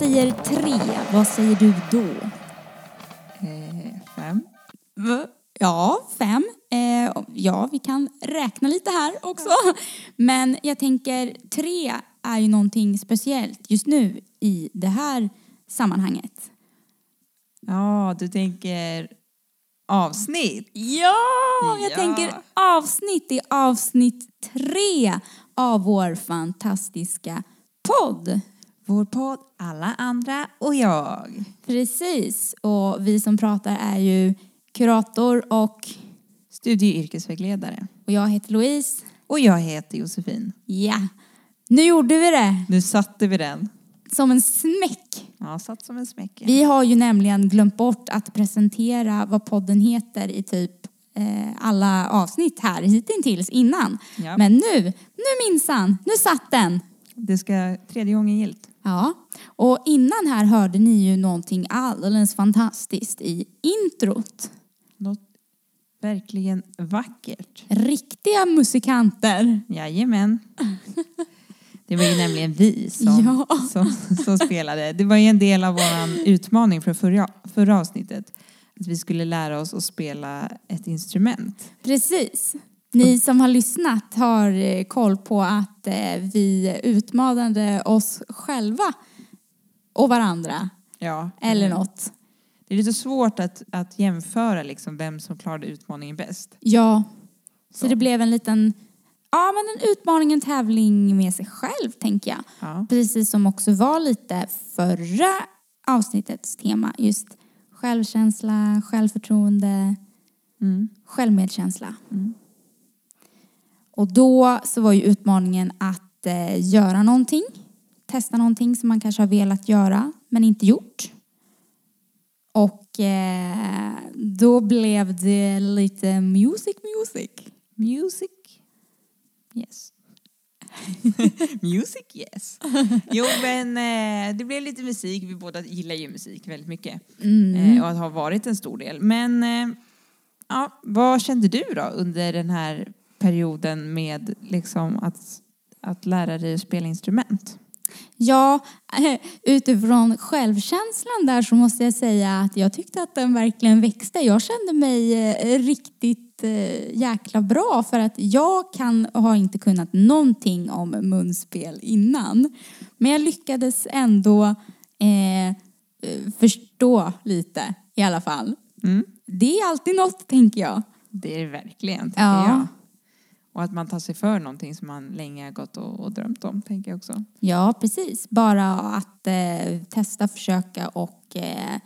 jag säger tre. Vad säger du då? Eh, fem. V- Ja, fem. Eh, ja, vi kan räkna lite här också. Men jag tänker tre är ju någonting speciellt just nu i det här sammanhanget. Ja, du tänker avsnitt. Ja, jag Ja. tänker avsnitt i avsnitt tre av vår fantastiska podd. Vår podd Alla andra och jag. Precis, och vi som pratar är ju kurator och, Studie och yrkesvägledare. och jag heter Louise. Och jag heter Josefin. Ja, nu gjorde vi det Nu satte vi den. som en smäck. Ja, satt som en smäck. Vi har ju nämligen glömt bort att presentera vad podden heter i typ eh, alla avsnitt här hittills innan. Ja. Men nu, nu minsann, nu satt den. Det ska tredje gången gilt. Ja, och innan här hörde ni ju någonting alldeles fantastiskt i introt. Något verkligen vackert. Riktiga musikanter. Jajamän. Det var ju nämligen vi som, Ja. som, som spelade. Det var ju en del av vår utmaning från förra, förra avsnittet. Att vi skulle lära oss att spela ett instrument. Precis. Ni som har lyssnat har eh, koll på att eh, vi utmanade oss själva och varandra. Ja. Eller något. Det är lite svårt att, att jämföra liksom vem som klarade utmaningen bäst. Ja. Så, Så. det blev en liten, ja men en utmaning, en tävling med sig själv tänker jag. Ja. Precis som också var lite förra avsnittets tema. Just självkänsla, självförtroende, Mm. självmedkänsla. Och då så var ju utmaningen att eh, göra någonting. Testa någonting som man kanske har velat göra men inte gjort. Och eh, då blev det lite music music. Music. Yes. Music yes. Jo men eh, det blev lite musik, vi båda gillar ju musik väldigt mycket. Eh, och att ha varit en stor del. Men eh, ja, vad kände du då under den här perioden med liksom att, att lära dig att spela instrument? Ja, utifrån självkänslan där så måste jag säga att jag tyckte att den verkligen växte. Jag kände mig eh, riktigt eh, jäkla bra för att jag kan, har inte kunnat någonting om munspel innan. Men jag lyckades ändå eh, eh, förstå lite i alla fall. Mm. Det är alltid något tänker jag. Det är det verkligen, Ja. jag. Och att man tar sig för någonting som man länge har gått och, och drömt om, tänker jag också. Ja, precis. Bara att eh, testa, försöka och eh,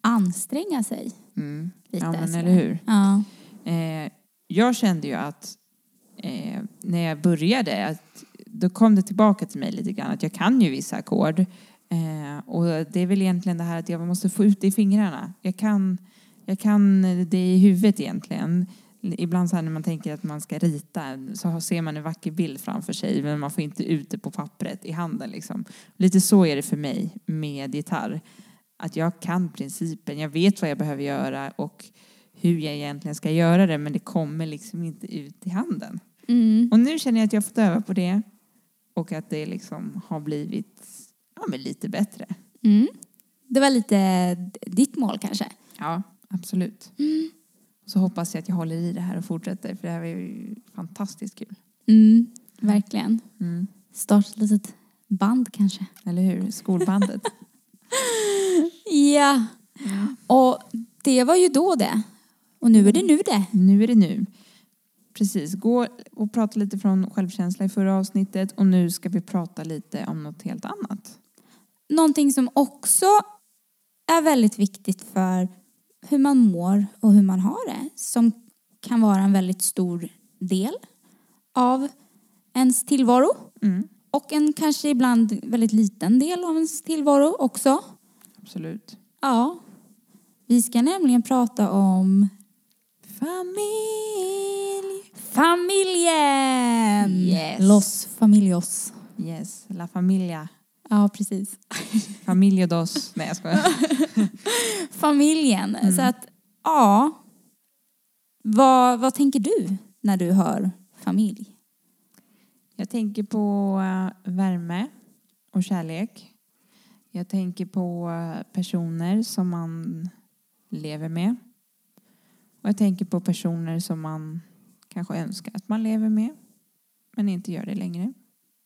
anstränga sig. Mm. Lite Ja, men eller hur. Ja. Eh, jag kände ju att eh, när jag började, att då kom det tillbaka till mig lite grann att jag kan ju vissa ackord. Eh, och det är väl egentligen det här att jag måste få ut det i fingrarna. Jag kan, jag kan det i huvudet egentligen. Ibland så här när man tänker att man ska rita så ser man en vacker bild framför sig men man får inte ut det på pappret i handen liksom. Lite så är det för mig med gitarr. Att jag kan principen, jag vet vad jag behöver göra och hur jag egentligen ska göra det men det kommer liksom inte ut i handen. Mm. Och nu känner jag att jag har fått öva på det och att det liksom har blivit ja, men lite bättre. Mm. Det var lite ditt mål kanske? Ja, absolut. Så hoppas jag att jag håller i det här och fortsätter för det här ju fantastiskt kul. Mm. Verkligen. Mm. Starta ett litet band kanske? Eller hur? Skolbandet. Ja. Och det var ju då det. Och nu är det nu det. nu är det nu. Precis, gå och prata lite från självkänsla i förra avsnittet och nu ska vi prata lite om något helt annat. Någonting som också är väldigt viktigt för hur man mår och hur man har det. Som kan vara en väldigt stor del av ens tillvaro. Mm. Och en kanske ibland väldigt liten del av ens tillvaro också. Absolut. Ja. Vi ska nämligen prata om Familj! familjen! Yes. Los familios. Yes, la familia. Ja, precis. Familjo dos. Nej jag skojar. Familjen. Så att, ja. Vad, vad tänker du när du hör familj? Jag tänker på eh, värme och kärlek. Jag tänker på personer som man lever med. Och jag tänker på personer som man kanske önskar att man lever med men inte gör det längre.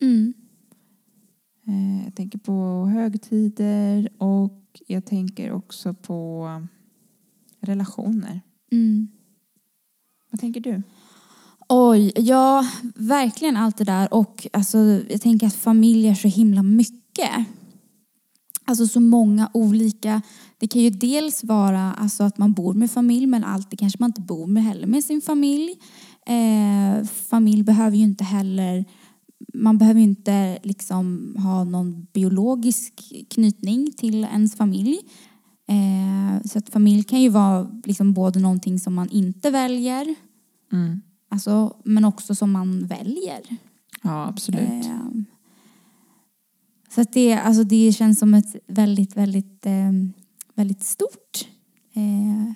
Mm. Eh, Jag tänker på högtider och jag tänker också på relationer. Mm. Vad tänker du? Oj, ja, verkligen allt det där. Och alltså, jag tänker att familj är så himla mycket. Alltså så många olika. Det kan ju dels vara alltså, att man bor med familj men alltid kanske man inte bor med heller med sin familj. Eh, familj behöver ju inte heller man behöver inte liksom ha någon biologisk knytning till ens familj. Eh, så att familj kan ju vara liksom både någonting som man inte väljer Mm. Alltså, men också som man väljer. Ja, absolut. Eh, så att det, alltså det känns som ett väldigt, väldigt, eh, väldigt stort. Eh,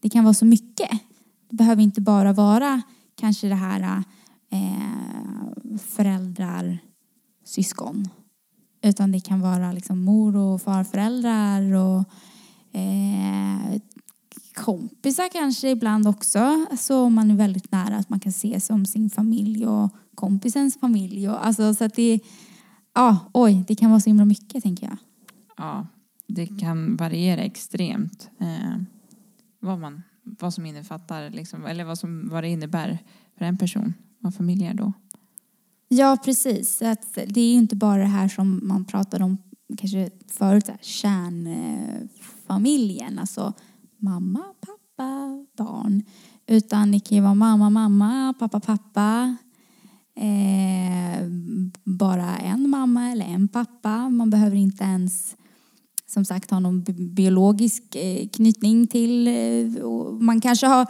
det kan vara så mycket. Det behöver inte bara vara kanske det här eh, föräldrar, syskon. Utan det kan vara liksom mor och farföräldrar och eh, kompisar kanske ibland också. Så om man är väldigt nära att man kan se som sin familj och kompisens familj. Och, alltså, så att det, ja, oj, det kan vara så himla mycket tänker jag. Ja, det kan variera extremt. Eh, vad, man, vad som innefattar, liksom, eller vad, som, vad det innebär för en person. Vad familj är då. Ja, precis. Att det är ju inte bara det här som man pratade om kanske förut, här, kärnfamiljen. Alltså mamma, pappa, barn. Utan det kan ju vara mamma, mamma, pappa, pappa. Eh, bara en mamma eller en pappa. Man behöver inte ens som sagt ha någon biologisk eh, knytning till. Eh, man kanske har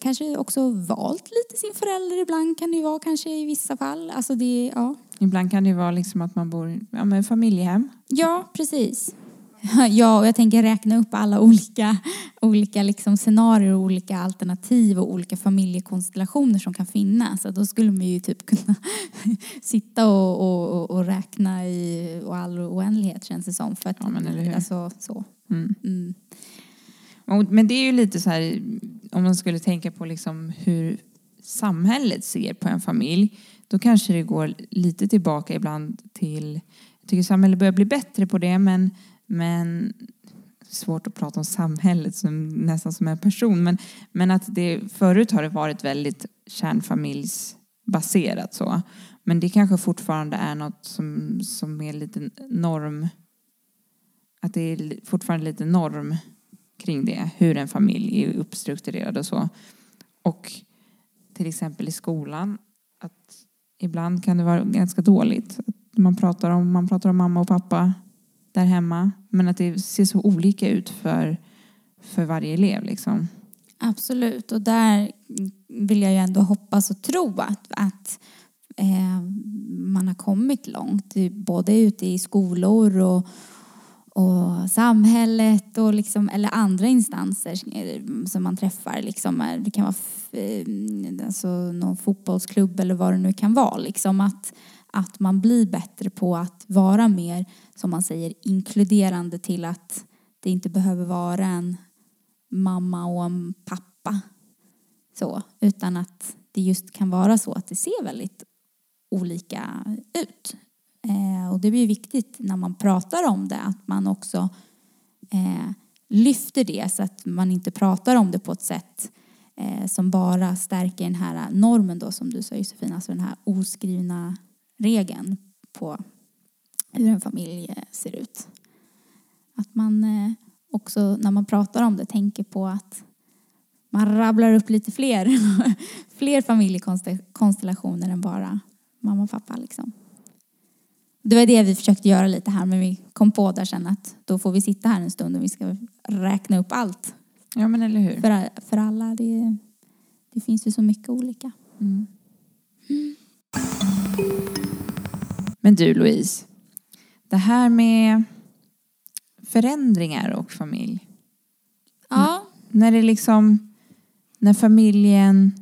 kanske också valt lite sin förälder ibland kan det ju vara kanske i vissa fall. Alltså det, ja. Ibland kan det ju vara liksom att man bor ja, med familjehem. Ja, precis. Ja, och jag tänker räkna upp alla olika, olika liksom scenarier och olika alternativ och olika familjekonstellationer som kan finnas. Så då skulle man ju typ kunna sitta och, och, och- och räkna i och all oändlighet känns det som. För att, Ja, men eller hur? Alltså, så. Mm. Mm. Men det är ju lite så här, om man skulle tänka på liksom hur samhället ser på en familj, då kanske det går lite tillbaka ibland till, jag tycker samhället börjar bli bättre på det, men, men svårt att prata om samhället som, nästan som en person, men, men att det förut har det varit väldigt kärnfamiljsbaserat så. Men det kanske fortfarande är något som, som är lite norm, att det är fortfarande lite norm kring det, hur en familj är uppstrukturerad och så. Och till exempel i skolan, att ibland kan det vara ganska dåligt. Man, pratar om, man pratar om mamma och pappa där hemma, men att det ser så olika ut för, för varje elev. Liksom. Absolut, och där vill jag ju ändå hoppas och tro att, att eh, man har kommit långt, både ute i skolor och, och samhället och liksom, eller andra instanser som man träffar. Liksom, eh, det kan vara eh, alltså någon fotbollsklubb eller vad det nu kan vara. Liksom att, att man blir bättre på att vara mer, som man säger, inkluderande till att det inte behöver vara en mamma och en pappa. Så, utan att det just kan vara så att det ser väldigt olika ut. Eh, och det blir viktigt när man pratar om det att man också eh, lyfter det så att man inte pratar om det på ett sätt eh, som bara stärker den här normen då som du sa Josefin, alltså den här oskrivna regeln på hur en familj eh, ser ut. Att man eh, också när man pratar om det tänker på att man rabblar upp lite fler, fler familjekonstellationer än bara mamma och pappa. Liksom. Det var det vi försökte göra lite här men vi kom på där sen att då får vi sitta här en stund och vi ska räkna upp allt Ja, men eller hur? för, för alla. Det, det finns ju så mycket olika. Mm. Men du Louise, det här med förändringar och familj. Ja, När det liksom, när familjen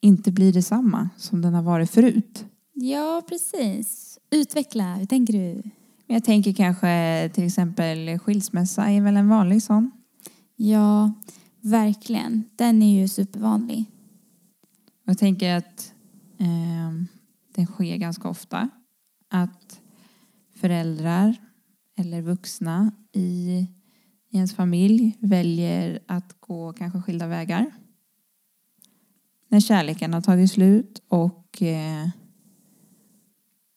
inte blir detsamma som den har varit förut. ja precis. Utveckla, hur tänker du? Jag tänker kanske till exempel skilsmässa är väl en vanlig sån. Ja, verkligen. Den är ju supervanlig. Jag tänker att eh, den sker ganska ofta. Att föräldrar eller vuxna i, i ens familj väljer att gå kanske skilda vägar. När kärleken har tagit slut och eh,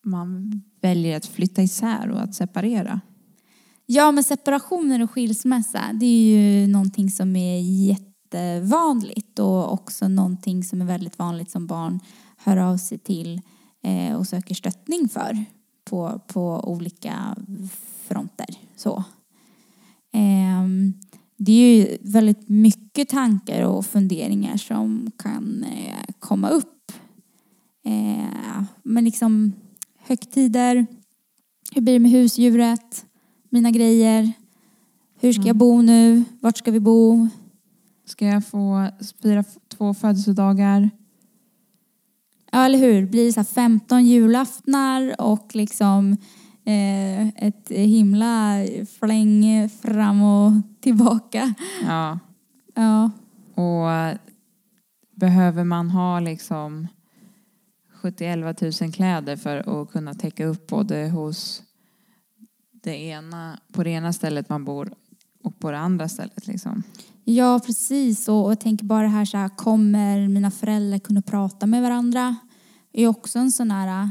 man väljer att flytta isär och att separera. Ja, men separationer och skilsmässa, det är ju någonting som är jättevanligt och också någonting som är väldigt vanligt som barn hör av sig till eh, och söker stöttning för på, på olika fronter. Så. Ehm, det är ju väldigt mycket tankar och funderingar som kan eh, komma upp. Eh, men liksom högtider, hur blir det med husdjuret, mina grejer, hur ska jag bo nu, vart ska vi bo? Ska jag få fira två födelsedagar? Ja, eller hur? Blir det så här 15 julaftnar och liksom eh, ett himla fläng fram och tillbaka? Ja. Ja. Och behöver man ha liksom 71 000 kläder för att kunna täcka upp både hos det ena, på det ena stället man bor och på det andra stället liksom. Ja, precis. Och, och jag tänker bara det här så här, kommer mina föräldrar kunna prata med varandra? Det är också en sån här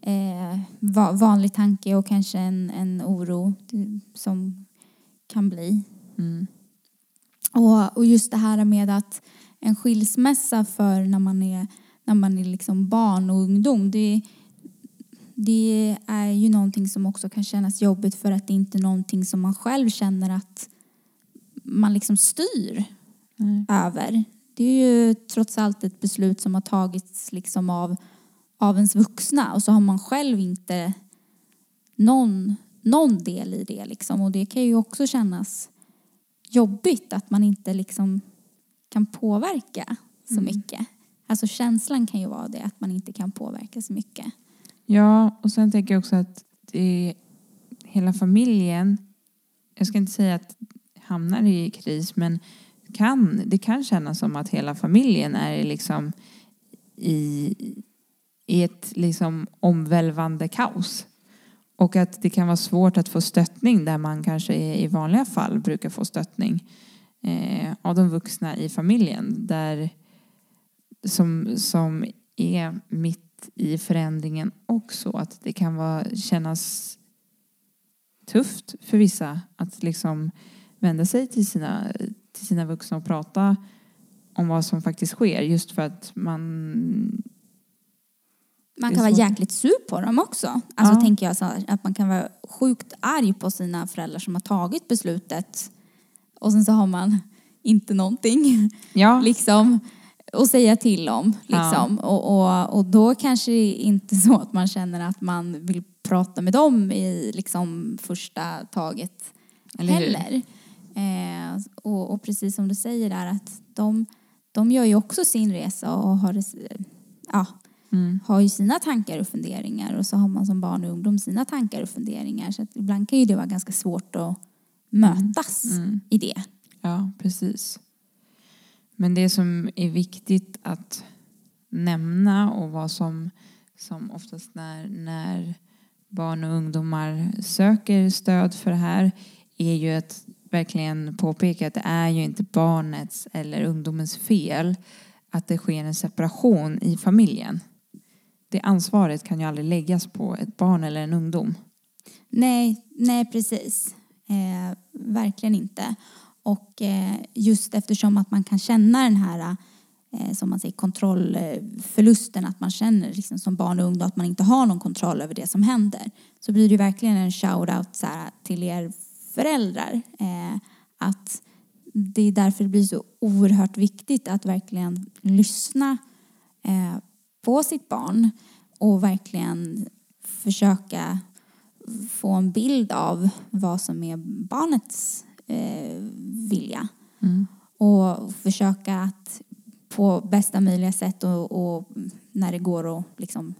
eh, va- vanlig tanke och kanske en, en oro som kan bli. Mm. Och, och just det här med att en skilsmässa för när man är, när man är liksom barn och ungdom, det, det är ju någonting som också kan kännas jobbigt för att det inte är någonting som man själv känner att man liksom styr Nej. över. Det är ju trots allt ett beslut som har tagits liksom av, av ens vuxna och så har man själv inte någon, någon del i det liksom och det kan ju också kännas jobbigt att man inte liksom kan påverka så Mm. Alltså känslan kan ju vara det att man inte kan påverka så mycket. Ja, och sen tänker jag också att det, hela familjen, jag ska inte säga att hamnar i kris, men kan, det kan kännas som att hela familjen är liksom i, i ett liksom omvälvande kaos. Och att det kan vara svårt att få stöttning där man kanske i vanliga fall brukar få stöttning eh, av de vuxna i familjen. Där, som, som är mitt i förändringen också. Att det kan vara, kännas tufft för vissa att liksom vända sig till sina, till sina vuxna och prata om vad som faktiskt sker. Just för att man... Man kan vara jäkligt sur på dem också. Alltså Ja. tänker jag så här, att man kan vara sjukt arg på sina föräldrar som har tagit beslutet och sen så har man inte någonting Ja, liksom att säga till om. Liksom. Och, och, och då kanske det inte så att man känner att man vill prata med dem i liksom första taget heller. Eh, och, och precis som du säger där att de, de gör ju också sin resa och har, det- ja, mm, har ju sina tankar och funderingar och så har man som barn och ungdom sina tankar och funderingar. Så att ibland kan ju det vara ganska svårt att mötas mm. i det. Ja, precis. Men det som är viktigt att nämna och vad som, som oftast när, när barn och ungdomar söker stöd för det här är ju att verkligen påpeka att det är ju inte barnets eller ungdomens fel att det sker en separation i familjen. Det ansvaret kan ju aldrig läggas på ett barn eller en ungdom. Nej, nej precis. Eh, verkligen inte. Och eh, just eftersom att man kan känna den här eh, som man säger kontrollförlusten, att man känner liksom som barn och ungdom att man inte har någon kontroll över det som händer. Så blir det ju verkligen en shout-out till er föräldrar. Eh, att det är därför det blir så oerhört viktigt att verkligen lyssna på sitt barn och verkligen försöka få en bild av vad som är barnets eh, vilja. Mm. Och försöka att på bästa möjliga sätt och, och när det går att liksom,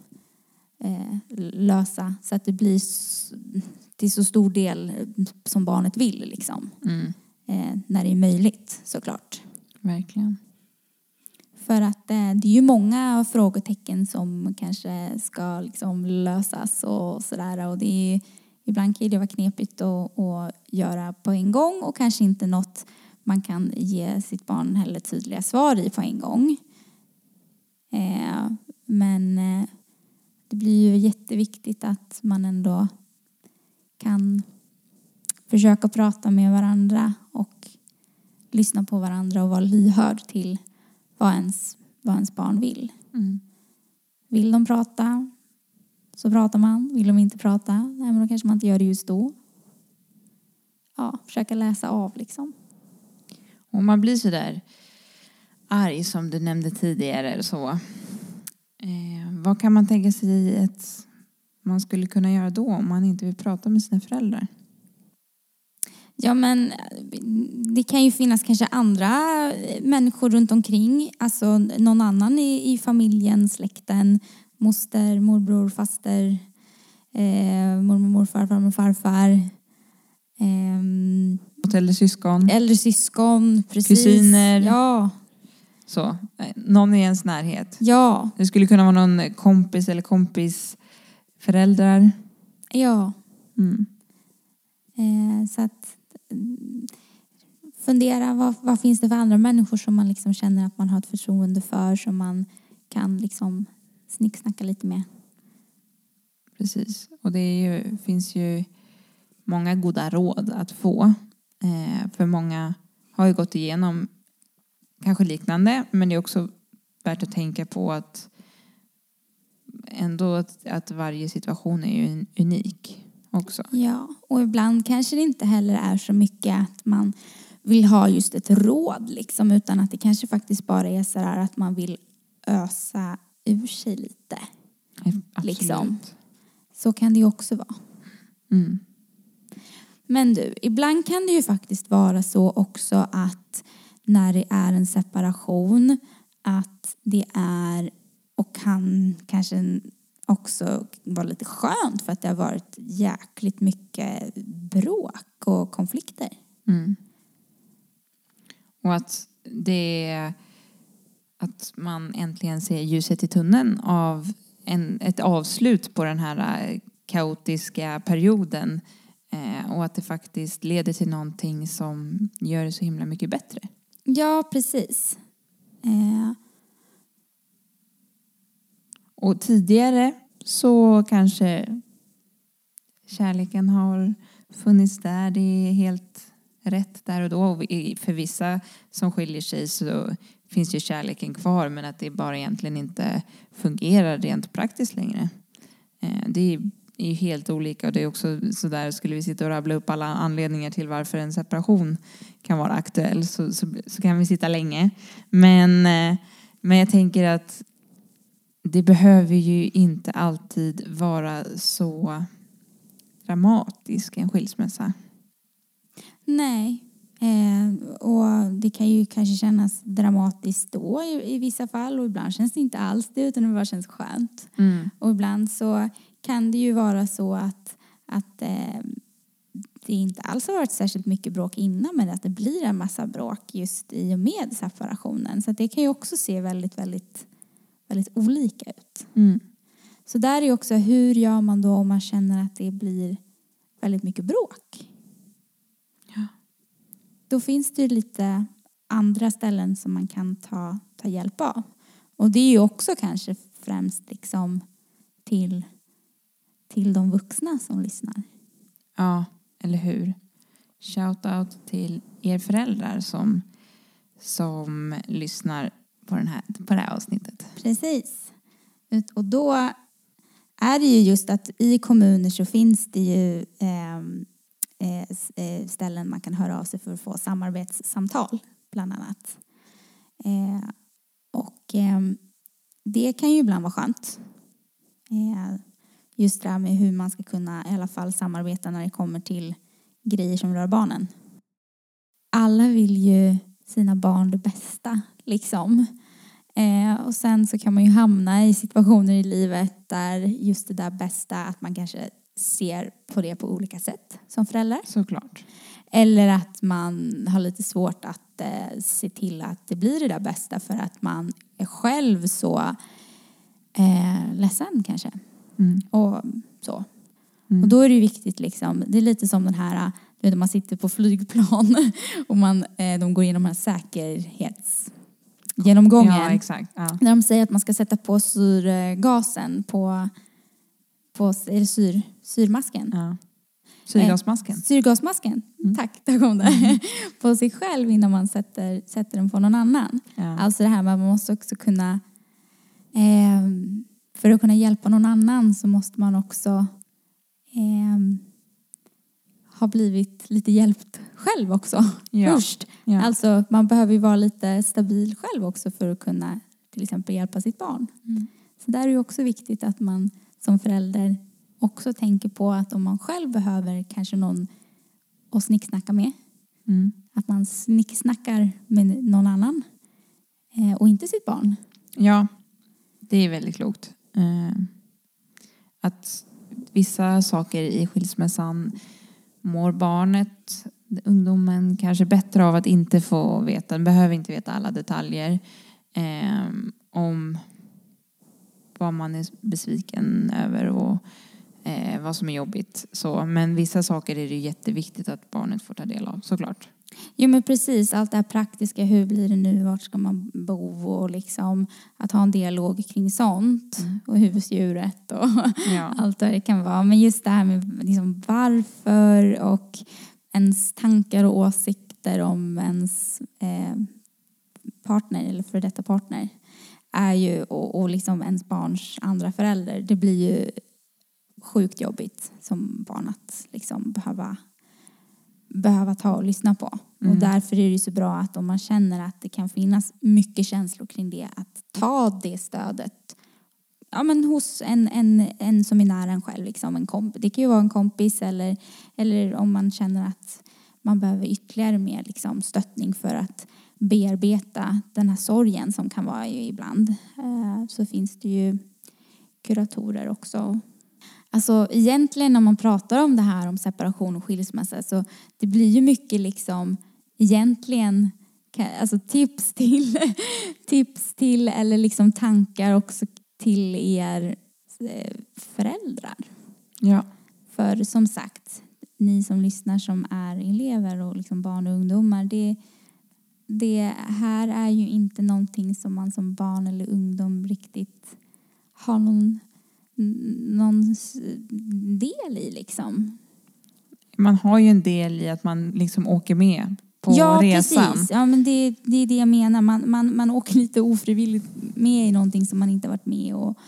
eh, lösa så att det blir till så stor del som barnet vill liksom. Mm. Eh, när det är möjligt såklart. Verkligen. För att eh, det är ju många frågetecken som kanske ska liksom lösas och sådär. Och det är, ibland kan det vara knepigt att, att göra på en gång och kanske inte något man kan ge sitt barn heller tydliga svar i på en gång. Eh, men eh, det blir ju jätteviktigt att man ändå kan försöka prata med varandra och lyssna på varandra och vara lyhörd till vad ens, vad ens barn vill. Mm. Vill de prata så pratar man. Vill de inte prata, nej men då kanske man inte gör det just då. Ja, försöka läsa av liksom. Om man blir sådär arg som du nämnde tidigare så eh, vad kan man tänka sig att man skulle kunna göra då om man inte vill prata med sina föräldrar? Ja men det kan ju finnas kanske andra människor runt omkring. Alltså någon annan i, i familjen, släkten, moster, morbror, faster, eh, mormor, morfar, farmor, farfar. Eh, Åt äldre syskon? äldre syskon, precis. Kusiner. Ja, Så, någon i ens närhet. ja, Det skulle kunna vara någon kompis eller kompis föräldrar. ja. Mm. Eh, så att fundera vad, vad finns det för andra människor som man liksom känner att man har ett förtroende för som man kan liksom snicksnacka lite med. Precis. Och det ju, finns ju många goda råd att få. Eh, för många har ju gått igenom kanske liknande men det är också värt att tänka på att ändå att, att varje situation är ju unik också. Ja, och ibland kanske det inte heller är så mycket att man vill ha just ett råd liksom utan att det kanske faktiskt bara är så här att man vill ösa ur sig lite. Absolut. Liksom. Så kan det ju också vara. Mm. Men du, ibland kan det ju faktiskt vara så också att när det är en separation att det är och kan kanske också vara lite skönt för att det har varit jäkligt mycket bråk och konflikter. Mm. Och att det att man äntligen ser ljuset i tunneln av en, ett avslut på den här eh, kaotiska perioden eh, och att det faktiskt leder till någonting som gör det så himla mycket bättre. Ja, precis. Eh, Och tidigare så kanske kärleken har funnits där, det är helt rätt där och då. Och för vissa som skiljer sig så finns ju kärleken kvar men att det bara egentligen inte fungerar rent praktiskt längre. Eh, det är ju helt olika och det är också sådär, skulle vi sitta och rabbla upp alla anledningar till varför en separation kan vara aktuell så, så, så kan vi sitta länge. Men, eh, men jag tänker att det behöver ju inte alltid vara så dramatisk en skilsmässa. nej. Eh, och det kan ju kanske kännas dramatiskt då i, i vissa fall och ibland känns det inte alls det utan det bara känns skönt. Och ibland så kan det ju vara så att, att eh, det inte alls har varit särskilt mycket bråk innan men att det blir en massa bråk just i och med separationen. Så det kan ju också se väldigt, väldigt, väldigt olika ut. Mm. Så där är också hur gör man då om man känner att det blir väldigt mycket bråk? Då finns det ju lite andra ställen som man kan ta, ta hjälp av. Och det är ju också kanske främst liksom till, till de vuxna som lyssnar. Ja, eller hur? Shout out till er föräldrar som, som lyssnar på, den här, på det här avsnittet. Precis. Och då är det ju just att i kommuner så finns det ju eh, Eh, eh, ställen man kan höra av sig för att få samarbetssamtal bland annat. Eh, och ehm, det kan ju ibland vara skönt. Just det här med hur man ska kunna i alla fall samarbeta när det kommer till grejer som rör barnen. Alla vill ju sina barn det bästa liksom. Eh, och sen så kan man ju hamna i situationer i livet där just det där bästa, att man kanske ser på det på olika sätt som förälder. Såklart. Eller att man har lite svårt att eh, se till att det blir det där bästa för att man är själv så eh, ledsen kanske. Mm. Och så. Mm. Och då är det ju viktigt liksom, det är lite som den här, du vet man sitter på flygplan och man, eh, de går igenom den här säkerhetsgenomgången. Ja, exakt. Ja. När de säger att man ska sätta på syrgasen på, på är det syr, syrmasken. Ja. Syrgasmasken. Syrgasmasken, Mm. tack, där kom det. på sig själv innan man sätter, sätter den på någon annan. Ja. Alltså det här med att man måste också kunna, eh, för att kunna hjälpa någon annan så måste man också eh, ha blivit lite hjälpt själv också Ja. först. Ja. Alltså man behöver ju vara lite stabil själv också för att kunna till exempel hjälpa sitt barn. Mm. Så där är det också viktigt att man som förälder också tänker på att om man själv behöver kanske någon att snicksnacka med, Mm. att man snicksnackar med någon annan eh, och inte sitt barn. Ja, det är väldigt klokt. Eh, att vissa saker i skilsmässan mår barnet, ungdomen kanske bättre av att inte få veta, den behöver inte veta alla detaljer eh, om vad man är besviken över och eh, vad som är jobbigt. Så, men vissa saker är det ju jätteviktigt att barnet får ta del av, såklart. Jo men precis, allt det här praktiska, hur blir det nu, vart ska man bo och liksom att ha en dialog kring sånt Mm. och husdjuret och Ja. allt vad det kan vara. Men just det här med liksom varför och ens tankar och åsikter om ens eh, partner eller för detta partner är ju, och, och liksom ens barns andra förälder, det blir ju sjukt jobbigt som barn att liksom behöva, behöva ta och lyssna på. Mm. Och därför är det så bra att om man känner att det kan finnas mycket känslor kring det, att ta det stödet ja, men hos en, en, en som är nära en själv. Liksom, en komp- det kan ju vara en kompis eller, eller om man känner att man behöver ytterligare mer liksom, stöttning för att bearbeta den här sorgen som kan vara ju ibland. Eh, så finns det ju kuratorer också. Alltså egentligen när man pratar om det här om separation och skilsmässa så det blir ju mycket liksom egentligen alltså tips till, tips till eller liksom tankar också till er eh, föräldrar. Ja. För som sagt, ni som lyssnar som är elever och liksom barn och ungdomar, det, det här är ju inte någonting som man som barn eller ungdom riktigt har någon, någon del i liksom. Man har ju en del i att man liksom åker med på ja, resan. precis. Ja, men det, det är det jag menar. Man, man, man åker lite ofrivilligt med i någonting som man inte varit med och,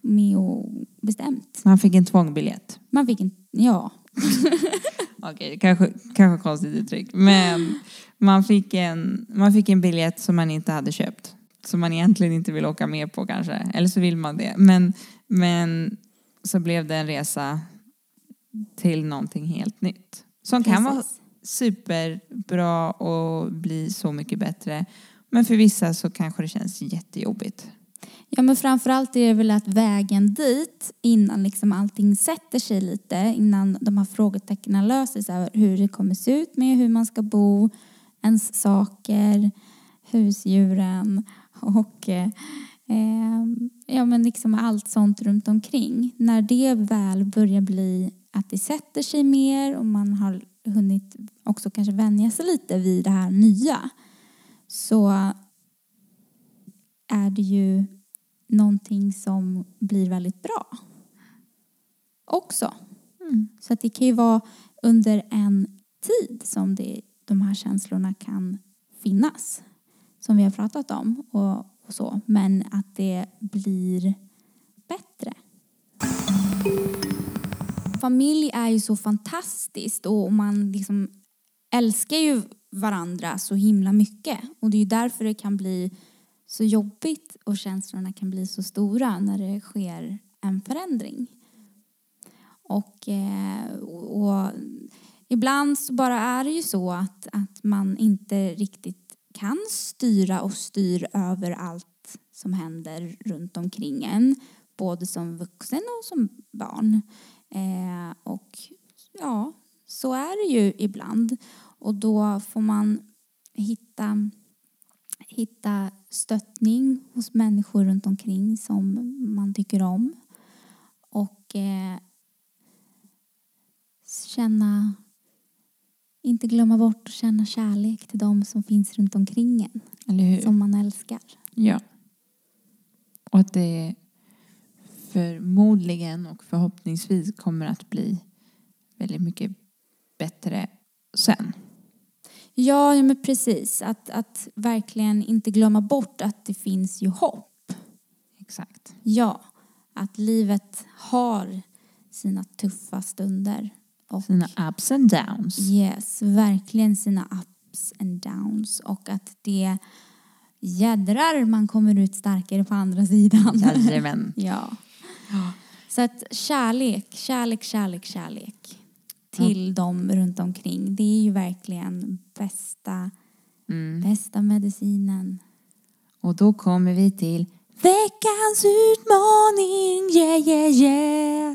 med och bestämt. Man fick en tvångbiljett. Man fick en, ja, Okej, kanske, kanske konstigt uttryck. Men man fick, en, man fick en biljett som man inte hade köpt. Som man egentligen inte vill åka med på kanske. Eller så vill man det. Men, men så blev det en resa till någonting helt nytt. Som kan vara precis. superbra och bli så mycket bättre. Men för vissa så kanske det känns jättejobbigt. Ja men framförallt är det väl att vägen dit innan liksom allting sätter sig lite, innan de här frågetecknen löser sig, över hur det kommer se ut med hur man ska bo, ens saker, husdjuren och eh, eh, ja, men liksom allt sånt runt omkring. När det väl börjar bli att det sätter sig mer och man har hunnit också kanske vänja sig lite vid det här nya så är det ju någonting som blir väldigt bra också. Så att det kan ju vara under en tid som det, de här känslorna kan finnas. Som vi har pratat om och, och så. Men att det blir bättre. Familj är ju så fantastiskt och man liksom älskar ju varandra så himla mycket. Och det är ju därför det kan bli så jobbigt och känslorna kan bli så stora när det sker en förändring. Och, eh, och ibland så bara är det ju så att, att man inte riktigt kan styra och styr över allt som händer runt omkring en. Både som vuxen och som barn. Eh, och ja, så är det ju ibland. Och då får man hitta, hitta stöttning hos människor runt omkring som man tycker om. Och eh, känna, inte glömma bort att känna kärlek till de som finns runt omkring en, Eller hur? som man älskar. Ja. Och att det förmodligen och förhoppningsvis kommer att bli väldigt mycket bättre sen. Ja, ja men precis. Att, att verkligen inte glömma bort att det finns ju hopp. Exakt. Ja, att livet har sina tuffa stunder. Och Sina ups and downs. yes, verkligen sina ups and downs. Och att det jädrar man kommer ut starkare på andra sidan. Jajamän. ja. Så att kärlek, kärlek, kärlek, kärlek till dem runt omkring. Det är ju verkligen bästa, Mm. bästa medicinen. Och då kommer vi till veckans utmaning. Yeah, yeah, yeah.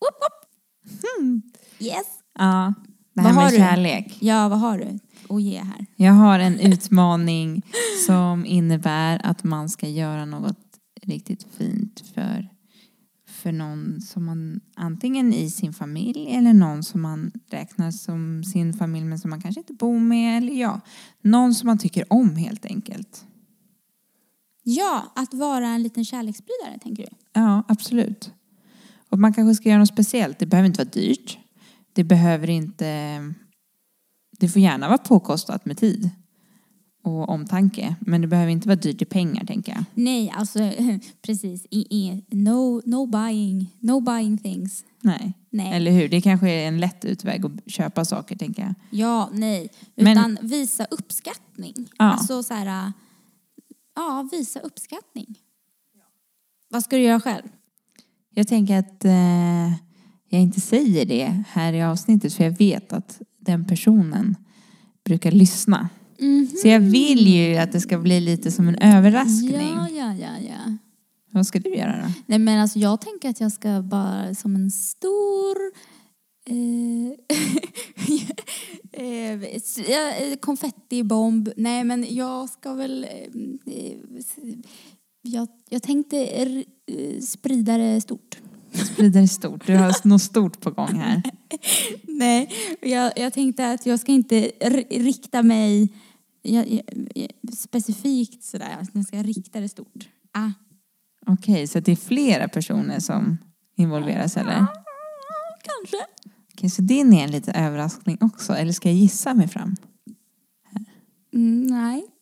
Woop, woop. Hmm. Yes. Ja, det Vad här har med du? kärlek. Ja, vad har du att ge här? Jag har en utmaning som innebär att man ska göra något riktigt fint för, för någon som man antingen i sin familj eller någon som man räknar som sin familj men som man kanske inte bor med eller ja, någon som man tycker om helt enkelt. Ja, att vara en liten kärleksspridare, tänker du? Ja, absolut. Och man kanske ska göra något speciellt. Det behöver inte vara dyrt. Det behöver inte... Det får gärna vara påkostat med tid och omtanke. Men det behöver inte vara dyrt i pengar, tänker jag. Nej, alltså precis. No, no buying, no buying things. Nej. Nej. Eller hur? Det kanske är en lätt utväg att köpa saker, tänker jag. Ja, nej. Men- Utan visa uppskattning. Ja. Alltså så här, ja, visa uppskattning. Vad ska du göra själv? Jag tänker att eh, jag inte säger det här i avsnittet för jag vet att den personen brukar lyssna. Så jag vill ju att det ska bli lite som en överraskning. Ja, ja, ja, ja. Vad ska du göra då? Nej men alltså jag tänker att jag ska bara som en stor eh, eh, eh, konfettibomb. Nej men jag ska väl jag, jag tänkte sprida det stort. Sprida det stort. Du har något stort på gång här. Nej, jag, jag tänkte att jag ska inte rikta mig jag, jag, specifikt sådär. Jag ska rikta det stort. Ah. Okej, så det är flera personer som involveras eller? Kanske. Okej, så din är en liten överraskning också, eller ska jag gissa mig fram? Mm, nej.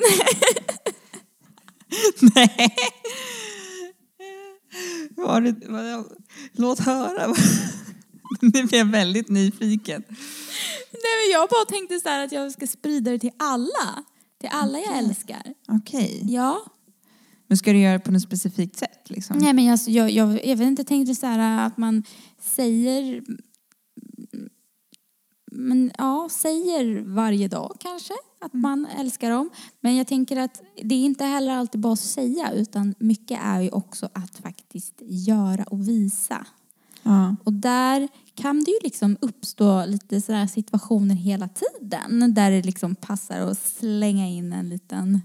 Nej. Var det, var det, låt höra. Nu blir jag väldigt nyfiken. Nej men jag bara tänkte så att jag ska sprida det till alla. Till alla jag älskar. Okej. Ja. Men ska du göra det på något specifikt sätt? Liksom? Nej men alltså, jag, jag, jag vet inte, tänkte så här att man säger men ja, säger varje dag kanske att man älskar dem. Men jag tänker att det är inte heller alltid bara att säga utan mycket är ju också att faktiskt göra och visa. Ja. Och där kan det ju liksom uppstå lite sådär situationer hela tiden där det liksom passar att slänga in en liten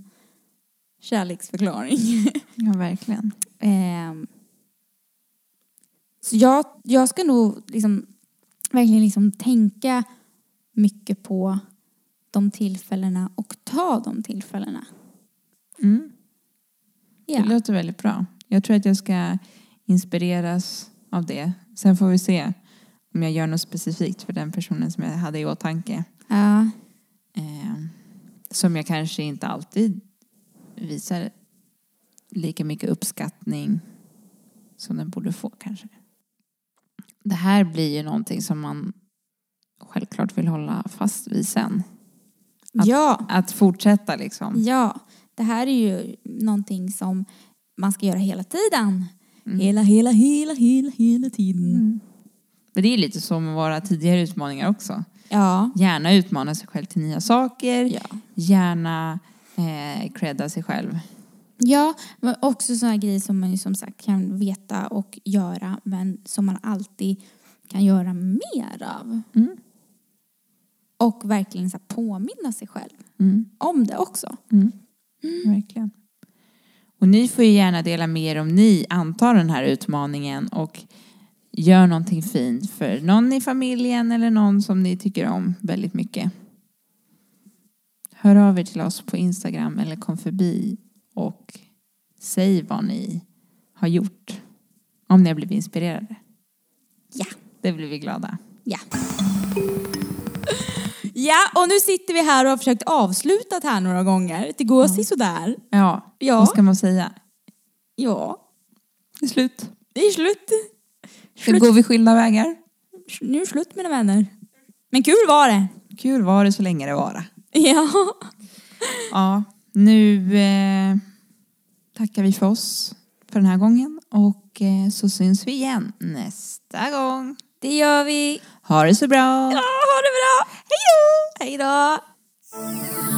kärleksförklaring. ja, verkligen. Ehm, så jag, jag ska nog liksom, verkligen liksom tänka mycket på de tillfällena och ta de tillfällena. Mm. Det Ja. låter väldigt bra. Jag tror att jag ska inspireras av det. Sen får vi se om jag gör något specifikt för den personen som jag hade i åtanke. Ja. Eh, som jag kanske inte alltid visar lika mycket uppskattning som den borde få kanske. Det här blir ju någonting som man självklart vill hålla fast vid sen. Att- ja, Att fortsätta liksom. ja, det här är ju någonting som man ska göra hela tiden. Mm. Hela, hela, hela, hela, hela tiden. Men det är lite som våra tidigare utmaningar också. Ja. Gärna utmana sig själv till nya saker. Ja. Gärna eh, credda sig själv. Ja, men också sådana grejer som man ju som sagt kan veta och göra men som man alltid kan göra mer av. Mm. Och verkligen så påminna sig själv Mm. om det också. Mm. Verkligen. Och ni får ju gärna dela med er om ni antar den här utmaningen och gör någonting fint för någon i familjen eller någon som ni tycker om väldigt mycket. Hör av er till oss på Instagram eller kom förbi och säg vad ni har gjort. Om ni har blivit inspirerade. Ja. Det blir vi glada. Ja. Ja, och nu sitter vi här och har försökt avsluta här några gånger. Det går mm. sådär. Ja, Ja. vad ska man säga? Ja, Det är slut. det är slut. Nu går vi skilda vägar. Nu är det slut mina vänner. Men kul var det. Kul var det så länge det vara. Ja. Ja, nu eh, tackar vi för oss för den här gången och eh, så syns vi igen nästa gång. Det gör vi. Ha det så bra! Ja, ha det bra. Hej då! Hej då!